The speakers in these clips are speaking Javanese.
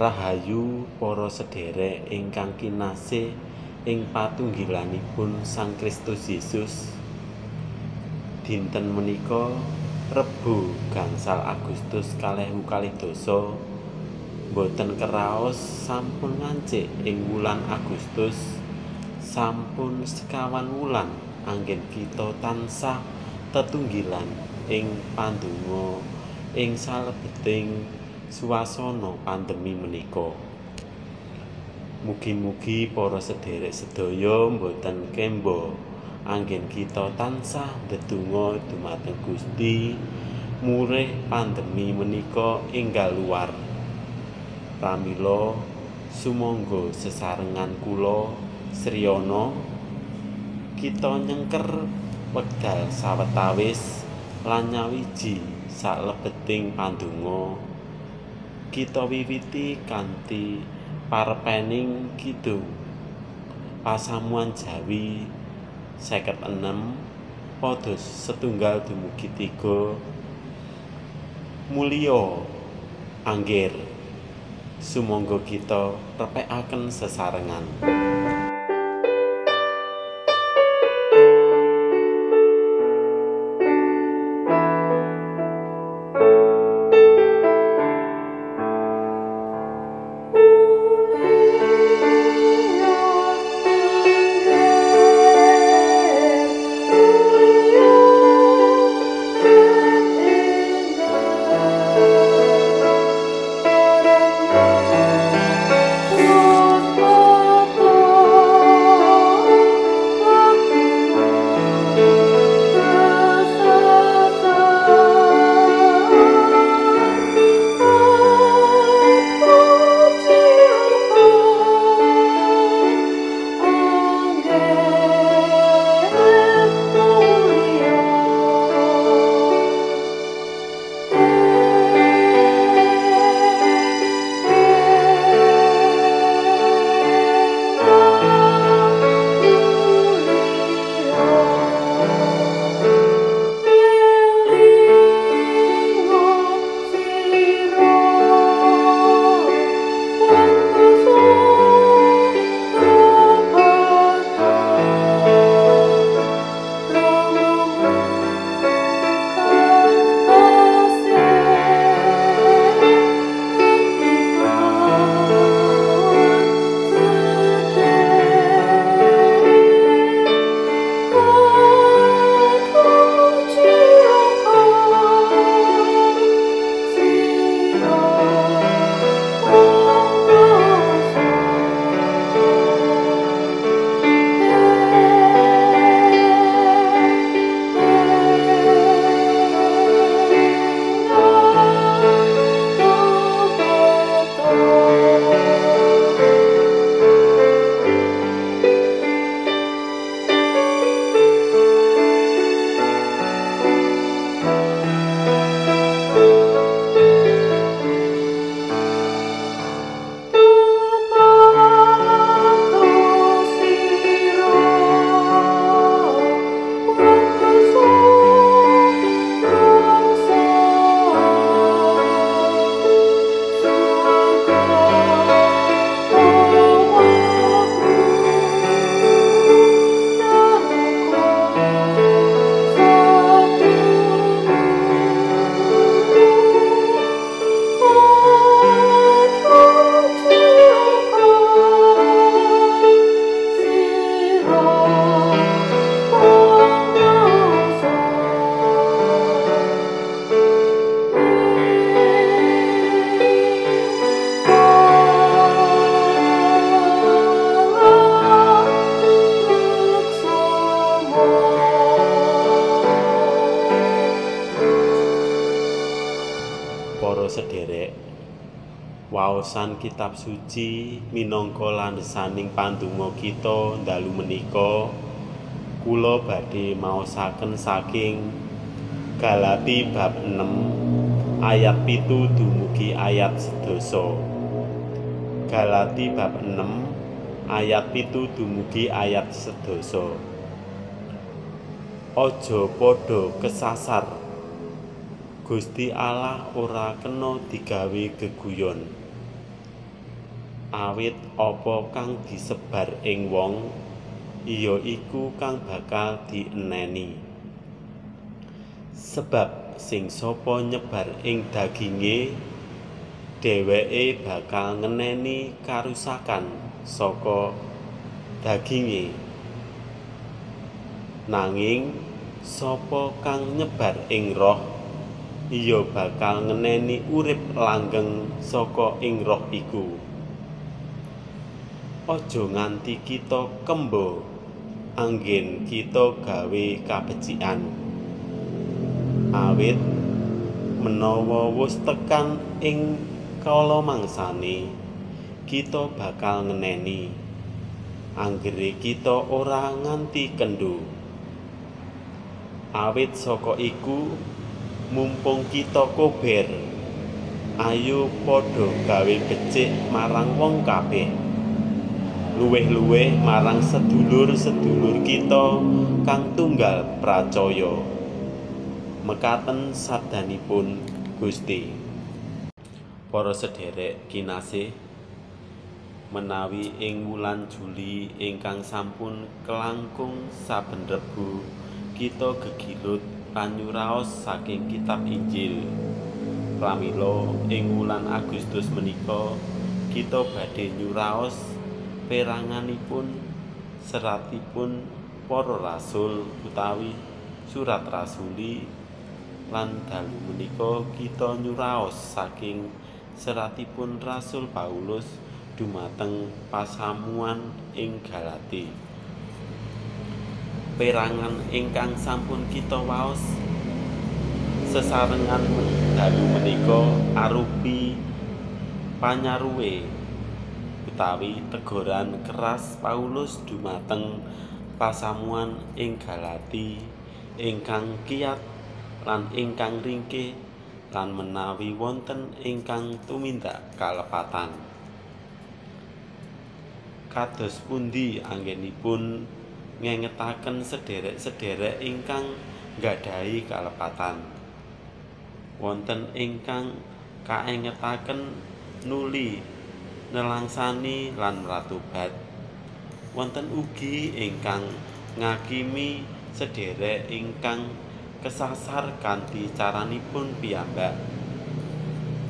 Rahayu para sedherek ingkang kinasih ing patunggilanipun Sang Kristus Yesus. Dinten menika Rebo gangsal Agustus kalih kalih dasa boten keraos sampun ngancik ing wulan Agustus sampun sekawan wulan anggen kita tansah tetunggilan ing pandonga ing salebeting swasana pandemi menika. Mugi-mugi para sedherek sedaya boten kemba anggen kita tansah ndedonga dumateng Gusti murih pandemi menika enggal luar. Pramila sumangga sesarengan kula Sriyana kita nyengker wekdal sawetawis lan nyawiji salebeting pandonga kita wiwiti kanthi parepening kidung pasamuan Jawi 56 pados setunggal dumugi tiga. Mulya angger sumangga kita repekaken sesarengan kitab suci minangka landhesaning pandonga kita dalu menika kula badhe maosaken saking Galati bab 6 ayat pitu dumugi ayat sedasa. Galati bab 6 ayat pitu dumugi ayat sedasa. Aja padha kesasar. Gusti Allah ora kena digawe geguyon. Awit apa kang disebar ing wong iya iku kang bakal dieneni. Sebab sing sapa nyebar ing daginge dheweke bakal ngeneni karusakan saka daginge nanging sapa kang nyebar ing roh iya bakal ngeneni urip langgeng saka ing roh iku aja nganti kita kembo anggen kita gawe kabecikan. Awit menawa wis tekan ing kala mangsane kita bakal ngeneni. Anggere kita ora nganti kendho awit saka iku mumpung kita kober ayo padha gawe becik marang wong kabeh luweh-luweh marang sedulur-sedulur kita kang tunggal pracaya mekaten sabdanipun Gusti para sederek kinasih menawi ing wulan Juli ingkang sampun kelangkung saben Rebu kita gegilut panyuraos saking kitab Injil. Pramila ing wulan Agustus menika kita badhe nyuraos peranganipun seratipun para rasul utawi surat rasuli lan dalu menika kita nyuraos saking seratipun Rasul Paulus dumateng pasamuan ing Galati. perangan ingkang sampun kita waos sesarengan dalu menika arupi panyaruwe utawi teguran keras Paulus dumateng pasamuan ing Galati ingkang kiat lan ingkang ringkih lan menawi wonten ingkang tumindak kalepatan kados pundi anggenipun ngengetaken sederek-sederek ingkang nggadahi kalepatan. Wonten ingkang kaengetaken nuli nelangsani lan ratubat. Wonten ugi ingkang ngakimi sederek ingkang kesasar kanthi caranipun piyambak.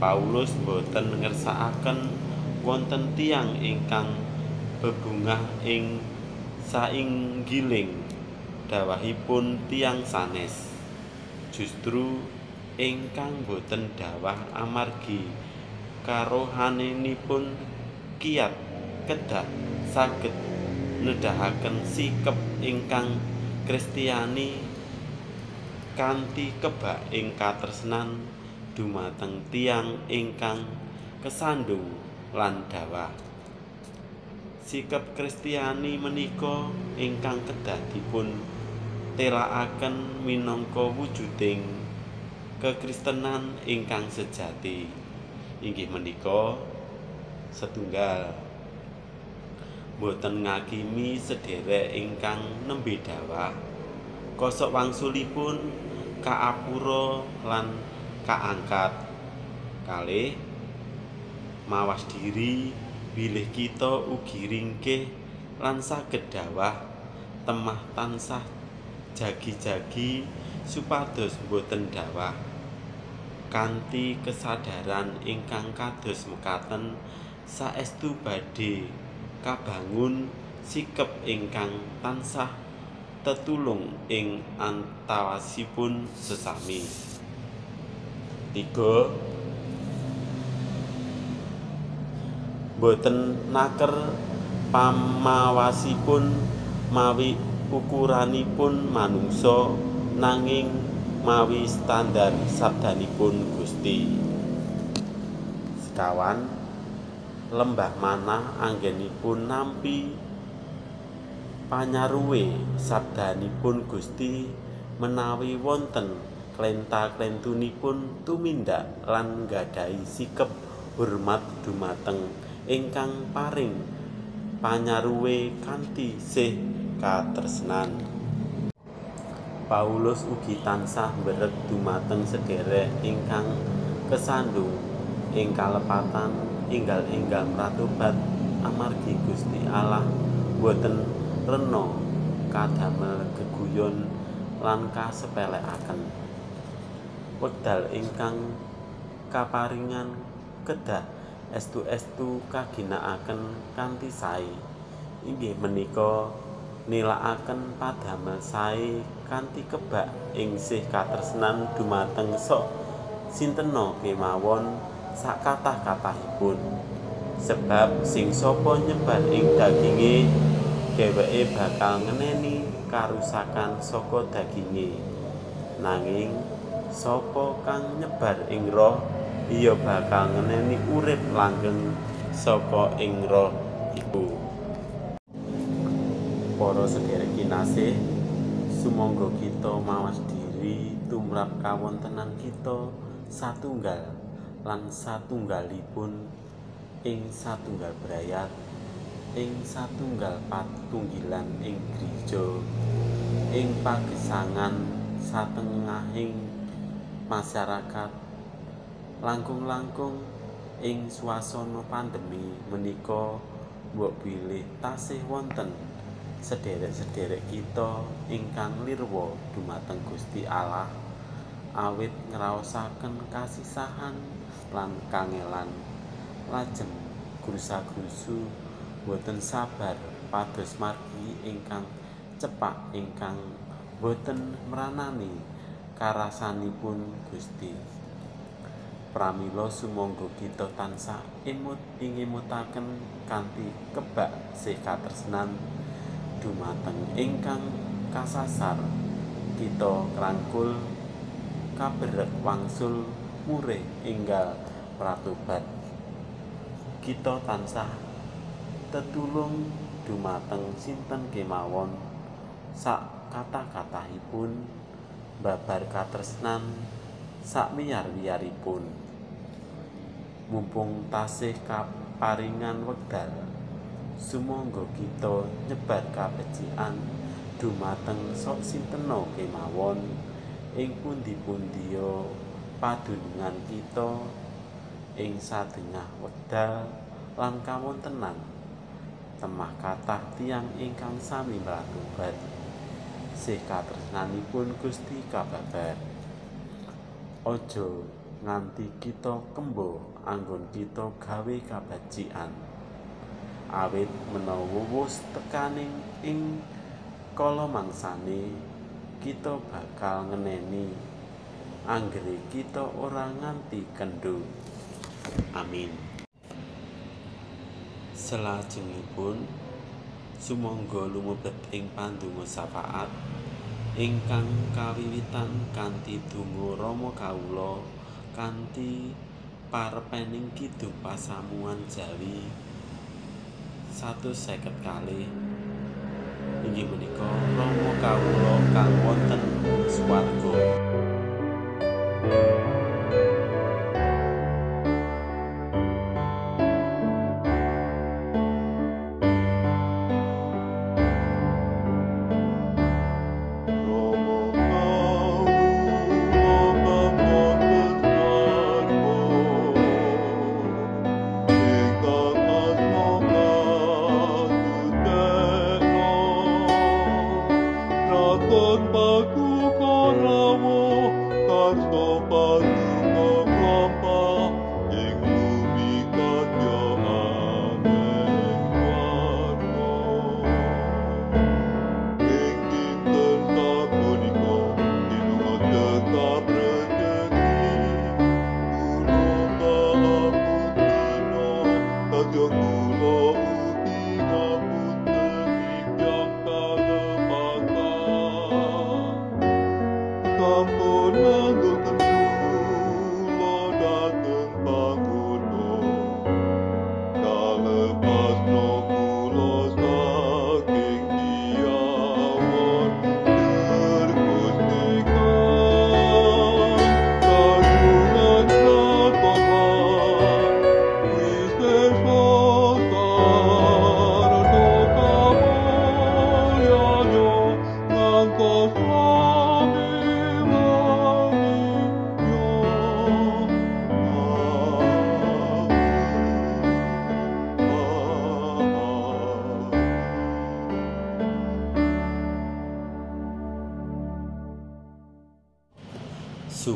Paulus boten ngersakaken wonten tiang ingkang bebungah ing sainggiling dawahipun tiang sanes justru ingkang boten dawah amargi karohaninipun kiat kedah saged nedahaken sikep ingkang kristiani kanthi kebak ing katresnan dumateng tiang ingkang kesandung lan dawah. Sikap Kristiani menika ingkang kedah dipun telakaken minangka wujuding kekristenan ingkang sejati inggih menika setunggal. Boten ngakimi sederek ingkang nembe dawah. Kosok wangsulipun kaapura lan kaangkat. Kalih mawas diri bilih kita ugi ringkih lan saged dawah. Temah tansah jagi-jagi supados boten dawah kanthi kesadaran ingkang kados mekaten saestu badhe kabangun sikep ingkang tansah tetulung ing antawasipun sesami. Tiga. Boten naker pamawasipun mawi ukuranipun manungsa nanging mawi standar sabdanipun Gusti. Sekawan lembah manah anggenipun nampi panyaruwe sabdanipun Gusti menawi wonten klenta-klentunipun tumindak lan nggadahi sikep hormat dumateng ingkang paring panyaruwe kanthi sih katresnan Paulus ugi tansah mberet dumateng sederek ingkang kesandung ing kalepatan enggal-enggal mratobat amargi Gusti Allah. Boten rena kadamel geguyon lan kasepelekaken wekdal ingkang kaparingan kedah estu-estu kaginakaken kanthi sae. Inggih menika nilakaken padamel sae kanthi kebak ing sih katresnan dumateng sok sintena kemawon sakatah-katahipun sebab sing sapa nyebar ing daginge dheweke bakal ngeneni karusakan saka daginge nanging sapa kang nyebar ing roh iya bakal ngeneni urip langgeng saka ing roh iku para sederek kinasih sumangga kita mawas diri tumrap kawontenan kita satunggal lan satunggalipun ing satunggal brayat ing satunggal patunggilan ing gereja ing pagesangan satengahing masyarakat. Langkung-langkung ing swasana pandemi menika mbok bilih tasih wonten sederek-sederek kita ingkang lirwa dumateng Gusti Allah awit ngraosaken kasisahan lan kangelan. Lajeng grusa-grusu boten sabar pados margi ingkang cepak ingkang boten meranani karasanipun Gusti. Pramila sumangga kita tansah imut ing imutaken kanthi kebak sih katresnan dumateng ingkang kasasar. Kita krangkul kaberek wangsul murih enggal pratobat kita tansah tetulung dumateng sinten kemawon? Sak kata-katahipun babar katresnan sak wiyar-wiyaripun mumpung tasih kaparingan wekdal sumangga kita nyebar kabecikan dumateng sok sintena kemawon. Ing pundi-pundi padunungan kita ing sadengah wekdal lan kawontenan temah kathah tiang ingkang sami mratobat sih katresnanipun Gusti kababar. Aja nganti kita kembo anggon kita gawe kabacikan awit menawa wus tekaning ing kala mangsane kita bakal ngeneni. Anggere kita ora nganti kendho amin. Selajengipun sumangga lumebet ing pandonga syafaat ingkang kawiwitan kanthi donga Rama kawula kanthi parepening kidung pasamuan Jawi 150 kalih inggih menika Rama kawula kang wonten swarga abandonando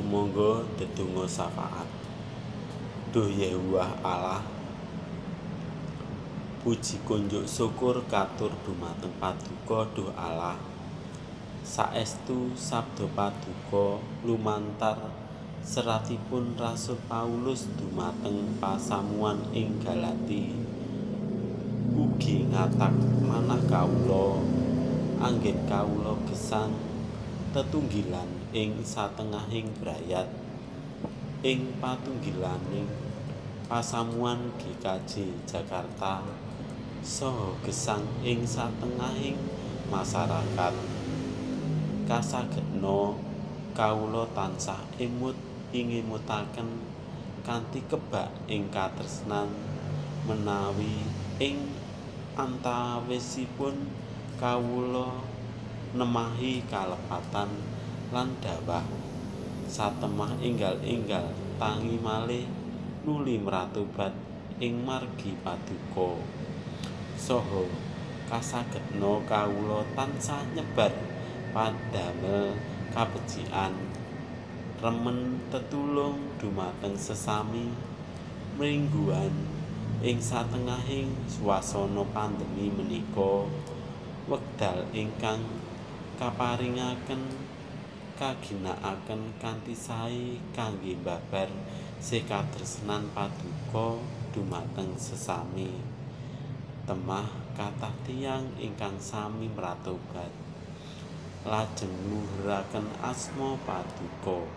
Monggo dedonga syafaat. Duh Yehuwah Allah. Puji kunjuk syukur katur dumateng paduka Duh Allah. Saestu sabda paduka lumantar seratipun Rasul Paulus dumateng pasamuan ing Galati. Ugi ngatak manah kawula anggen kawula gesang tetunggilan ing satengahing brayat ing patunggilaning pasamuan GKJ Jakarta saha gesang ing satengahing masyarakat. Kasagedna kawula tansah emut ingimutaken kanthi kebak ing katresnan menawi ing antawisipun kawula nemahi kalepatan lan dawah satemah enggal-enggal tangi malih nuli mratobat ing margi paduka. Saha kasagedna kawula tansah nyebar padamel kabecikan remen tetulung dumateng sesami mringguan ing satengahing swasana pandemi menika. Wekdal ingkang kaparingaken kaginakaken kanthi sae kangge babar sekatresnan paduka dumateng sesami temah kathah tiyang ingkang sami mratobat lajeng nuhuraken asma paduka.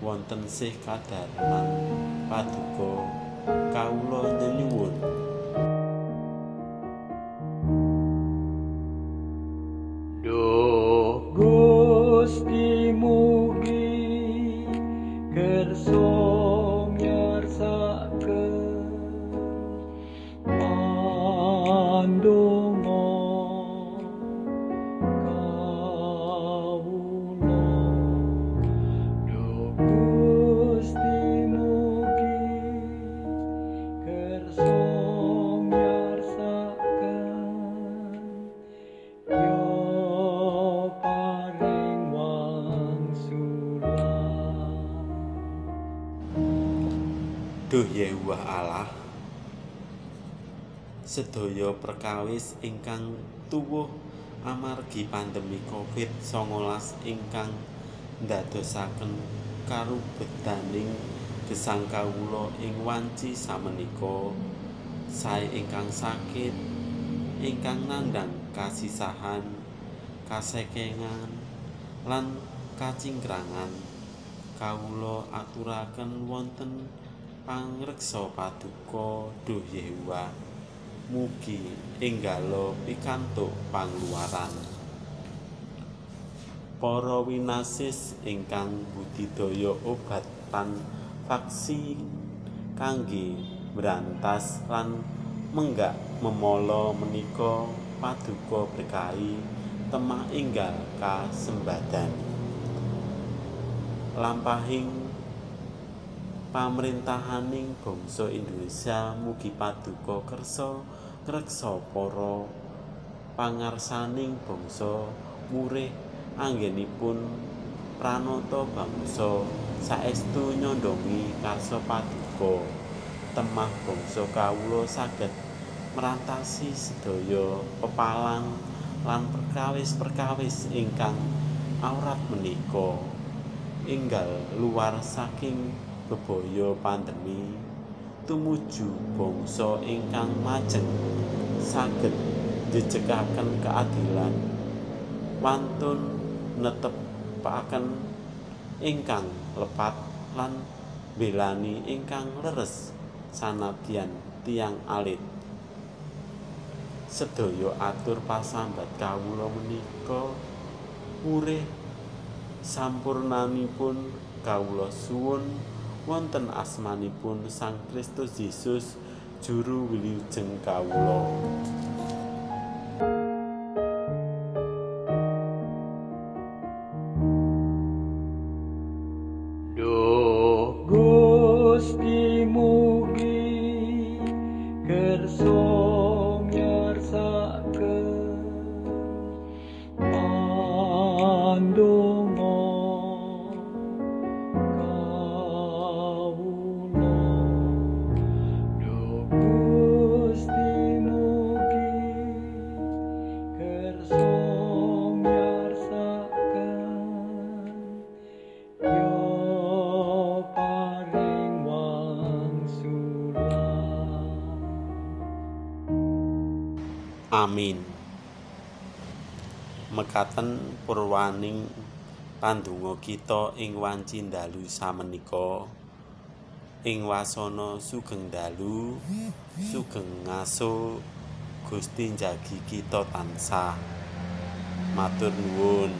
Wonten sih kadhareman paduka kawula nyuwun Duh Yehuwah Allah sedaya perkawis ingkang tuwuh amargi pandemi Covid-19 ingkang ndadosaken karubetaning gesang kawula ing wanci samenika. Sae ingkang sakit ingkang nandhang kasisahan kasekengan lan kacingkrangan. Kawula aturaken wonten pangreksa paduka Duh Yehuwa mugi enggalo pikantuk pangluaran para winasis ingkang budidaya obat lan vaksin kangge mbrantas lan menggak memala menika paduka berkahi temah enggal kasembadan. Lampahing pamrentahaning bangsa Indonesia mugi paduka kersa ngreksa para pangarsaning bangsa murih anggenipun pranata bangsa. Saestu nyondongi karsa paduka temah bangsa kawula saged merantasi sedaya pepalang lan perkawis-perkawis ingkang aurat menika. Enggal luar saking bebaya pandemi tumuju bangsa ingkang majeng saged jejegaken keadilan. Wantun netepaken ingkang lepat lan belani ingkang leres sanadyan tiang alit. Sedaya atur pasambat kawula menika murih sampurnanipun kawula suwun wonten asmanipun Sang Kristus Yesus juru wilujeng kawula Amin. Mekaten purwaning pandonga kita ing wanci dalu samenika. Ing wasana sugeng dalu sugeng ngaso Gusti njagi kita tansah. Matur nuwun